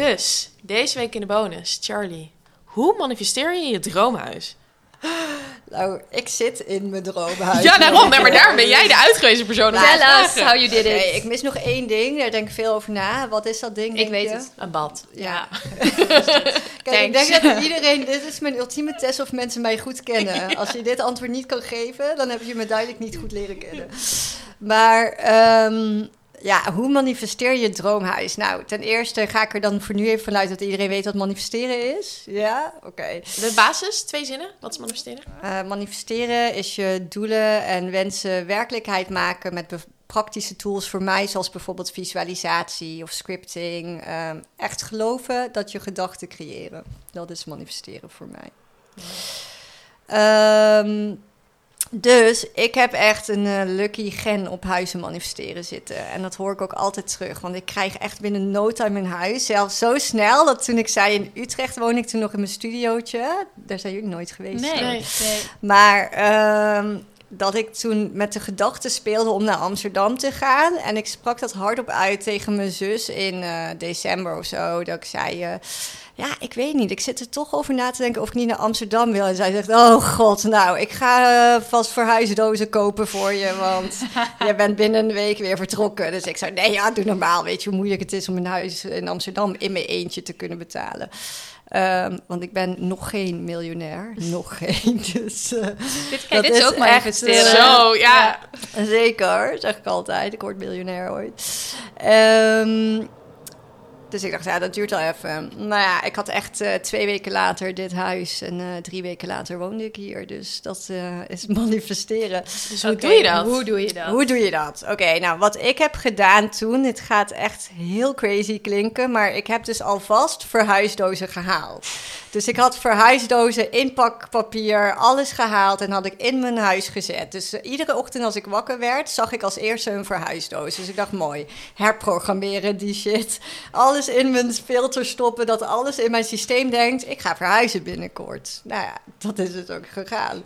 Dus, deze week in de bonus, Charlie. Hoe manifesteer je je droomhuis? Nou, ik zit in mijn droomhuis. Ja, daarom. Nee, maar daar ben jij de uitgewezen persoon Tell us how you did Nee, it. ik mis nog één ding. Daar denk ik veel over na. Wat is dat ding? Ik weet je? het. Een bad. Ja. Kijk, ik denk dat iedereen... Dit is mijn ultieme test of mensen mij goed kennen. Als je dit antwoord niet kan geven, dan heb je me duidelijk niet goed leren kennen. Maar ehm, ja, hoe manifesteer je droomhuis? Nou, ten eerste ga ik er dan voor nu even vanuit dat iedereen weet wat manifesteren is. Ja, oké. De basis, twee zinnen. Wat is manifesteren? Eh, manifesteren is je doelen en wensen werkelijkheid maken met praktische tools voor mij, zoals bijvoorbeeld visualisatie of scripting. Ehm, echt geloven dat je gedachten creëren. Dat is manifesteren voor mij. Ehm, dus ik heb echt een eh, lucky gen op huizen manifesteren zitten. En dat hoor ik ook altijd terug. Want ik krijg echt binnen no time een huis. Zelfs zo snel dat toen ik zei in Utrecht woon ik toen nog in mijn studiootje. Daar zijn jullie nooit geweest. Nee. Nee. nee. Maar ehm, dat ik toen met de gedachte speelde om naar Amsterdam te gaan. En ik sprak dat hardop uit tegen mijn zus in eh, december of zo. Dat ik zei, eh, ja, ik weet niet. Ik zit er toch over na te denken of ik niet naar Amsterdam wil. En zij zegt, oh god, nou, ik ga eh, vast verhuisdozen kopen voor je. Want je bent binnen een week weer vertrokken. Dus ik zei, nee, ja, doe normaal. Weet je hoe moeilijk het is om een huis in Amsterdam in mijn eentje te kunnen betalen. Ehm, want ik ben nog geen miljonair. Nog geen. Dus, eh, Dit, kijk, dit is is ook echt, manifesteren. eh, Zo, ja. Zeker, zeg ik altijd. Ik word miljonair ooit. Ehm, dus ik dacht, ja, dat duurt al even. Nou ja, ik had echt eh, twee weken later dit huis en eh, drie weken later woonde ik hier. Dus dat eh, is manifesteren. Dus hoe doe je dat? Hoe doe je dat? Hoe doe je dat? Oké, nou wat ik heb gedaan toen, het gaat echt heel crazy klinken, maar ik heb dus alvast verhuisdozen gehaald. Dus ik had verhuisdozen, inpakpapier, alles gehaald en had ik in mijn huis gezet. Dus iedere ochtend als ik wakker werd, zag ik als eerste een verhuisdoos. Dus ik dacht, mooi, herprogrammeren die shit. Alles in mijn filter stoppen, dat alles in mijn systeem denkt, ik ga verhuizen binnenkort. Nou ja, dat is het ook gegaan.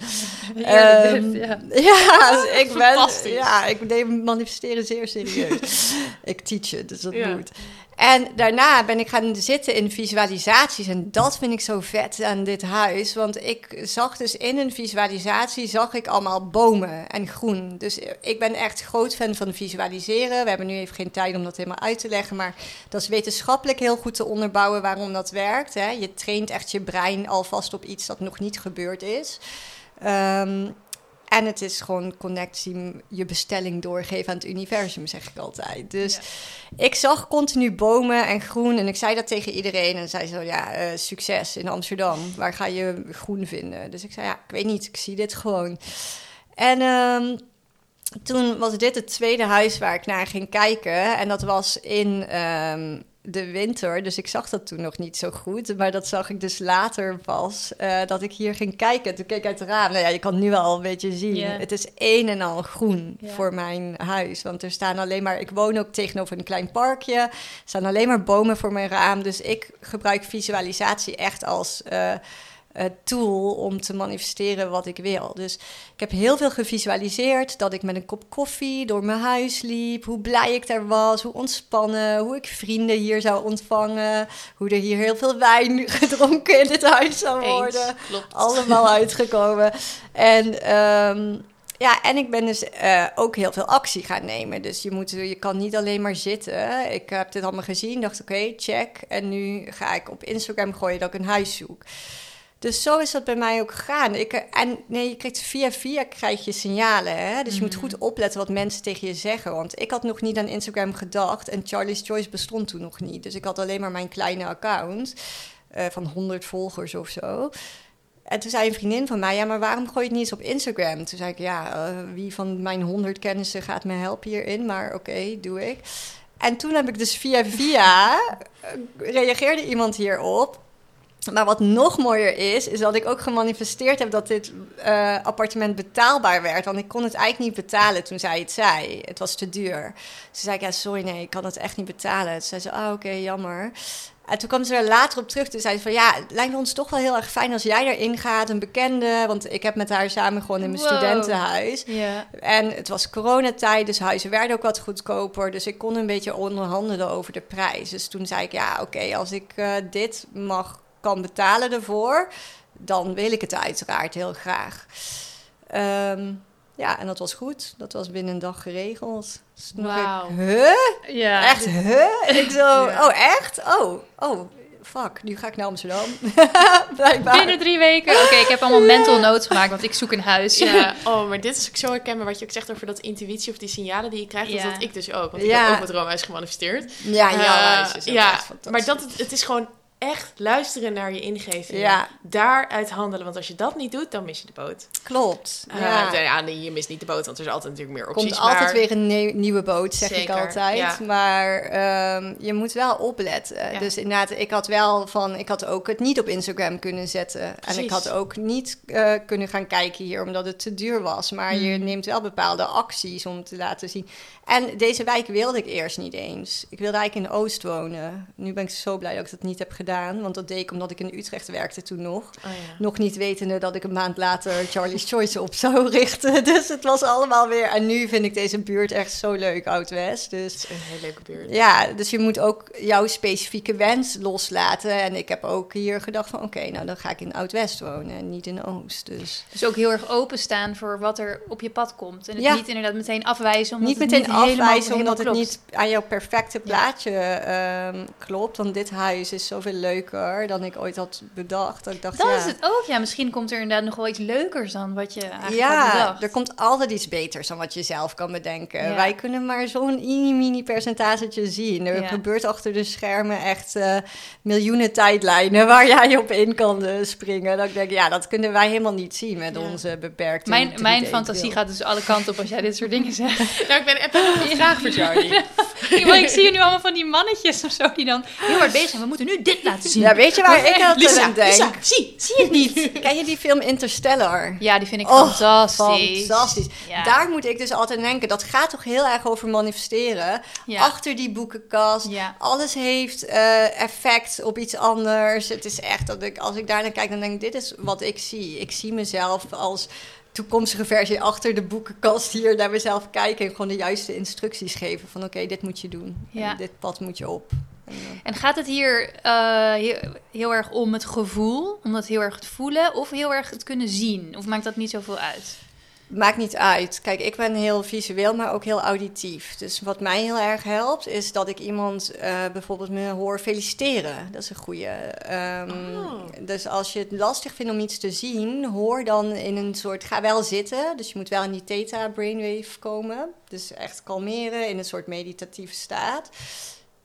Heerlijk Ehm, ja. ja, dus ik ben. Ja, ik neem manifesteren zeer serieus. ik teach het, dus dat Ja. moet. En daarna ben ik gaan zitten in visualisaties. En dat vind ik zo vet aan dit huis. Want ik zag dus in een visualisatie zag ik allemaal bomen en groen. Dus ik ben echt groot fan van visualiseren. We hebben nu even geen tijd om dat helemaal uit te leggen. Maar dat is wetenschappelijk heel goed te onderbouwen waarom dat werkt. Hè. Je traint echt je brein alvast op iets dat nog niet gebeurd is. Ehm, en het is gewoon connectie, je bestelling doorgeven aan het universum, zeg ik altijd. Dus ik zag continu bomen en groen en ik zei dat tegen iedereen. En zei zo, ja, eh, succes in Amsterdam. Waar ga je groen vinden? Dus ik zei, ja, ik weet niet, ik zie dit gewoon. En ehm, toen was dit het tweede huis waar ik naar ging kijken. En dat was in ehm, de winter, dus ik zag dat toen nog niet zo goed. Maar dat zag ik dus later pas, eh, dat ik hier ging kijken. Toen keek ik uit het raam. Nou ja, je kan het nu al een beetje zien. Het is een en al groen voor mijn huis. Want er staan alleen maar... Ik woon ook tegenover een klein parkje. Er staan alleen maar bomen voor mijn raam. Dus ik gebruik visualisatie echt als... eh, eh, tool om te manifesteren wat ik wil. Dus ik heb heel veel gevisualiseerd dat ik met een kop koffie door mijn huis liep, hoe blij ik daar was, hoe ontspannen, hoe ik vrienden hier zou ontvangen, hoe er hier heel veel wijn gedronken in dit huis zou Eens. worden. Klopt. Allemaal uitgekomen. En ehm, ja, en ik ben dus eh, ook heel veel actie gaan nemen. Dus je, moet, je kan niet alleen maar zitten. Ik heb dit allemaal gezien, dacht oké, check. En nu ga ik op Instagram gooien dat ik een huis zoek. Dus zo is dat bij mij ook gegaan. Ik, en nee, je krijgt via via krijg je signalen. Hè? Dus je moet goed opletten wat mensen tegen je zeggen. Want ik had nog niet aan Instagram gedacht. En Charlie's Choice bestond toen nog niet. Dus ik had alleen maar mijn kleine account eh, van 100 volgers of zo. En toen zei een vriendin van mij, ja, maar waarom gooi je het niet eens op Instagram? Toen zei ik, ja, eh, wie van mijn 100 kennissen gaat me helpen hierin? Maar oké, doe ik. En toen heb ik dus via via, eh, reageerde iemand hierop. Maar wat nog mooier is, is dat ik ook gemanifesteerd heb dat dit eh, appartement betaalbaar werd. Want ik kon het eigenlijk niet betalen toen zij het zei. Het was te duur. Toen zei ik, ja, sorry, nee, ik kan het echt niet betalen. Toen zei ze, ah, oké, jammer. En toen kwam ze er later op terug. Toen zei ze van, ja, het lijkt ons toch wel heel erg fijn als jij erin gaat, een bekende. Want ik heb met haar samen gewoon in mijn Wow. studentenhuis. En het was coronatijd, dus huizen werden ook wat goedkoper. Dus ik kon een beetje onderhandelen over de prijs. Dus toen zei ik, ja, oké, als ik eh, dit mag, kan betalen ervoor... dan wil ik het uiteraard heel graag. Ehm, ja, en dat was goed. Dat was binnen een dag geregeld. Dus Wauw. huh? ja. Echt, huh? Ik zo, Ja. oh, echt? Oh, oh, fuck, nu ga ik naar Amsterdam. Blijkbaar. Binnen drie weken. Oké, ik heb allemaal mental notes gemaakt, want ik zoek een huis. Ja, oh, maar dit is ook zo herkenbaar wat je ook zegt over dat intuïtie of die signalen die je krijgt. Ja. Dat had ik dus ook, want ik Ja. heb ook mijn droomhuis gemanifesteerd. Ja, jouw Eh, huis is ook ja, echt fantastisch. maar dat, het is gewoon echt luisteren naar je ingeving. Ja. Daaruit handelen, want als je dat niet doet, dan mis je de boot. Klopt. Eh, ja. ja. ja, nee, je mist niet de boot, want er is altijd natuurlijk meer opties. komt altijd maar- weer een nie- nieuwe boot, zeg ik altijd. ja. Maar ehm, je moet wel opletten. Ja. Dus inderdaad, ik had wel van, ik had ook het niet op Instagram kunnen zetten. En ik had ook niet eh, kunnen gaan kijken hier, omdat het te duur was. Maar je Hmm. neemt wel bepaalde acties om te laten zien. En deze wijk wilde ik eerst niet eens. Ik wilde eigenlijk in Oost wonen. Nu ben ik zo blij dat ik dat niet heb gedaan. Want dat deed ik omdat ik in Utrecht werkte toen nog. Oh, ja. Nog niet wetende dat ik een maand later Charlie's Choice op zou richten. Dus het was allemaal weer. En nu vind ik deze buurt echt zo leuk, Oud-West. Dus Het is een hele leuke buurt. ja, dus je moet ook jouw specifieke wens loslaten. En ik heb ook hier gedacht van oké, nou dan ga ik in Oud-West wonen en niet in Oost. Dus Dus ook heel erg openstaan voor wat er op je pad komt. En het Ja. niet inderdaad meteen afwijzen. Omdat niet het meteen niet afwijzen helemaal omdat het niet aan jouw perfecte plaatje ehm, klopt. Want dit huis is zoveel leuker dan ik ooit had bedacht. Dat ik dacht, Dat ja, is het ook. Ja, misschien komt er inderdaad nog wel iets leukers dan wat je eigenlijk had Ja, bedacht. er komt altijd iets beters dan wat je zelf kan bedenken. Ja. Wij kunnen maar zo'n mini-mini percentagetje zien. Er Ja. gebeurt achter de schermen echt eh, miljoenen tijdlijnen waar jij op in kan eh, springen. Dat ik denk, ja, dat kunnen wij helemaal niet zien met Ja. onze beperkte Mijn, mijn 3D fantasie gaat dus alle kanten op als jij dit soort dingen zegt. Nou, ik ben, nog een vraag voor Charlie. Ik zie nu allemaal van die mannetjes of zo die dan heel hard bezig zijn. We moeten nu dit laten zien. Ja, weet je waar ik altijd Lisa, aan denk? Lisa, zie. Zie je het niet? Ken je die film Interstellar? Ja, die vind ik Oh, fantastisch. Fantastisch. Ja. Daar moet ik dus altijd aan denken. Dat gaat toch heel erg over manifesteren. Ja. Achter die boekenkast. Ja. Alles heeft eh, effect op iets anders. Het is echt dat ik, als ik daar naar kijk, dan denk ik: dit is wat ik zie. Ik zie mezelf als toekomstige versie achter de boekenkast hier naar mezelf kijken. En gewoon de juiste instructies geven: van oké, dit moet je doen. Ja. Dit pad moet je op. En, eh, En gaat het hier eh, heel, heel erg om het gevoel, om dat heel erg te voelen, of heel erg het kunnen zien? Of maakt dat niet zoveel uit? Maakt niet uit. Kijk, ik ben heel visueel, maar ook heel auditief. Dus wat mij heel erg helpt, is dat ik iemand eh, bijvoorbeeld me hoor feliciteren. Dat is een goede. Oh. Dus als je het lastig vindt om iets te zien, hoor dan in een soort. Ga wel zitten. Dus je moet wel in die theta brainwave komen. Dus echt kalmeren in een soort meditatieve staat.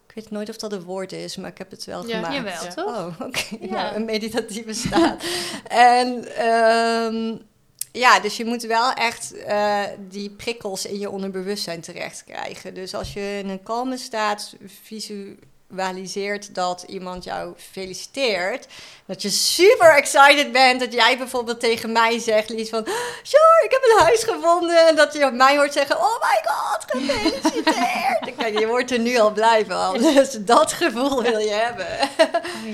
Ik weet nooit of dat een woord is, maar ik heb het wel Ja, gemaakt. Jawel, Ja. toch? Oh, oké. Ja. Nou, een meditatieve staat. en ehm, ja, dus je moet wel echt eh, die prikkels in je onderbewustzijn terecht krijgen. Dus als je in een kalme staat visualiseert dat iemand jou feliciteert, dat je super excited bent, dat jij bijvoorbeeld tegen mij zegt, Lies, van, sure, ik heb een huis gevonden, en dat je mij hoort zeggen, oh my god, gefeliciteerd. ik denk, je wordt er nu al blij van, dus dat gevoel wil je hebben.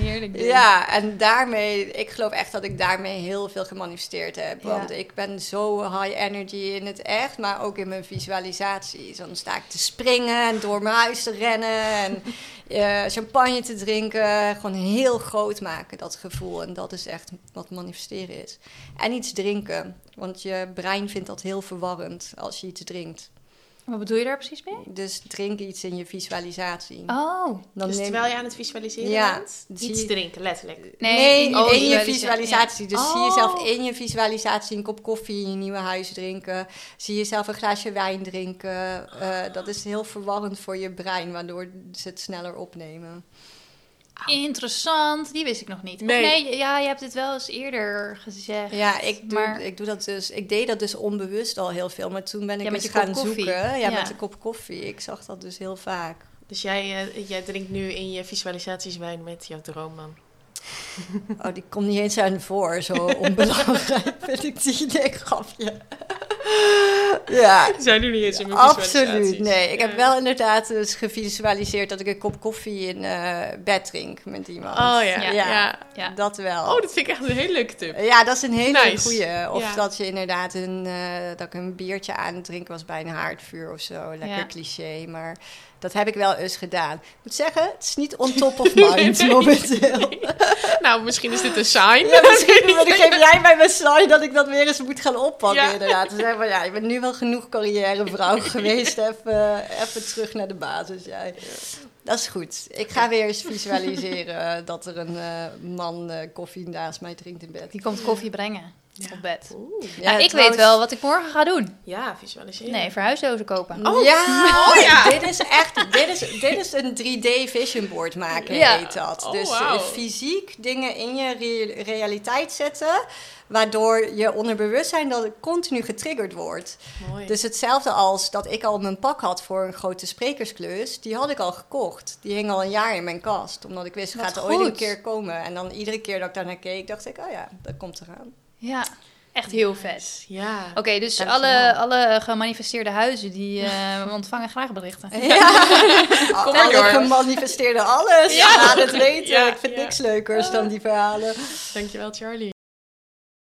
Heerlijk. Ja, en daarmee, ik geloof echt dat ik daarmee heel veel gemanifesteerd heb. Ja. Want ik ben zo high energy in het echt, maar ook in mijn visualisaties. Dan sta ik te springen en door mijn huis te rennen en eh, champagne te drinken. Gewoon heel groot maken, dat gevoel. En dat is echt wat manifesteren is. En iets drinken, want je brein vindt dat heel verwarrend als je iets drinkt. Wat bedoel je daar precies mee? Dus drink iets in je visualisatie. Oh, Dan dus neem- terwijl je aan het visualiseren Ja, bent, zie iets je- drinken, letterlijk. Nee, in in, je je visualisa- visualisatie. Dus zie jezelf Oh. in je visualisatie een kop koffie in je nieuwe huis drinken. Zie jezelf een glaasje wijn drinken. Eh, dat is heel verwarrend voor je brein, waardoor ze het sneller opnemen. Interessant, die wist ik nog niet. Nee. nee, ja, je hebt het wel eens eerder gezegd. Ja, ik doe, maar ik doe dat dus. Ik deed dat dus onbewust al heel veel. Maar toen ben ik Ja, met eens je kop gaan koffie. zoeken. Ja, Ja. met een kop koffie. Ik zag dat dus heel vaak. Dus jij, eh, jij drinkt nu in je visualisaties wijn met jouw droomman. Oh, die komt niet eens aan voor. Zo onbelangrijk vind ik die. Nee, grapje. Ja, Zijn nu niet eens in mijn absoluut. Nee, ik heb wel inderdaad dus gevisualiseerd dat ik een kop koffie in eh, bed drink met iemand. Oh ja, Ja. ja. Ja. Ja. Dat wel. Oh, dat vind ik echt een hele leuke tip. Ja, dat is een hele Nice. goeie. Of Ja. dat je inderdaad een, eh, dat ik een biertje aan het drinken was bij een haardvuur of zo. Lekker Ja. cliché, maar dat heb ik wel eens gedaan. Ik moet zeggen, het is niet on top of mind momenteel. Nou, misschien is dit een sign. Ja, misschien dan geef jij mij mijn slide dat ik dat weer eens moet gaan oppakken Ja. inderdaad. Dan zeggen van, ja, je bent nu wel genoeg carrièrevrouw geweest. Even, even terug naar de basis, jij. Dat is goed. Ik ga weer eens visualiseren dat er een eh, man eh, koffie naast mij drinkt in bed. Die komt koffie brengen Ja. op bed. Oeh. Ja, nou, ik trouwens- weet wel wat ik morgen ga doen. Ja, visualiseren. Nee, verhuisdozen kopen. Oh. Ja, Oh, ja. dit is echt, dit is, dit is een 3D vision board maken, Ja. heet dat. Oh, dus fysiek dingen in je re- realiteit zetten, waardoor je onderbewustzijn dat het continu getriggerd wordt. Mooi. Dus hetzelfde als dat ik al mijn pak had voor een grote sprekersklus, die had ik al gekocht. Die hing al een jaar in mijn kast, omdat ik wist, Wat gaat er ooit een keer komen. En dan iedere keer dat ik daar naar keek, dacht ik, oh ja, dat komt eraan. Ja, echt heel vet. Ja. Oké, dus Dankjewel. alle, alle gemanifesteerde huizen, die eh, ontvangen graag berichten. Ja, Kom maar alle door. gemanifesteerde alles. Ja. Ja, dat weten. Ja, ik vind ja. niks leukers dan die verhalen. Dankjewel, Charlie.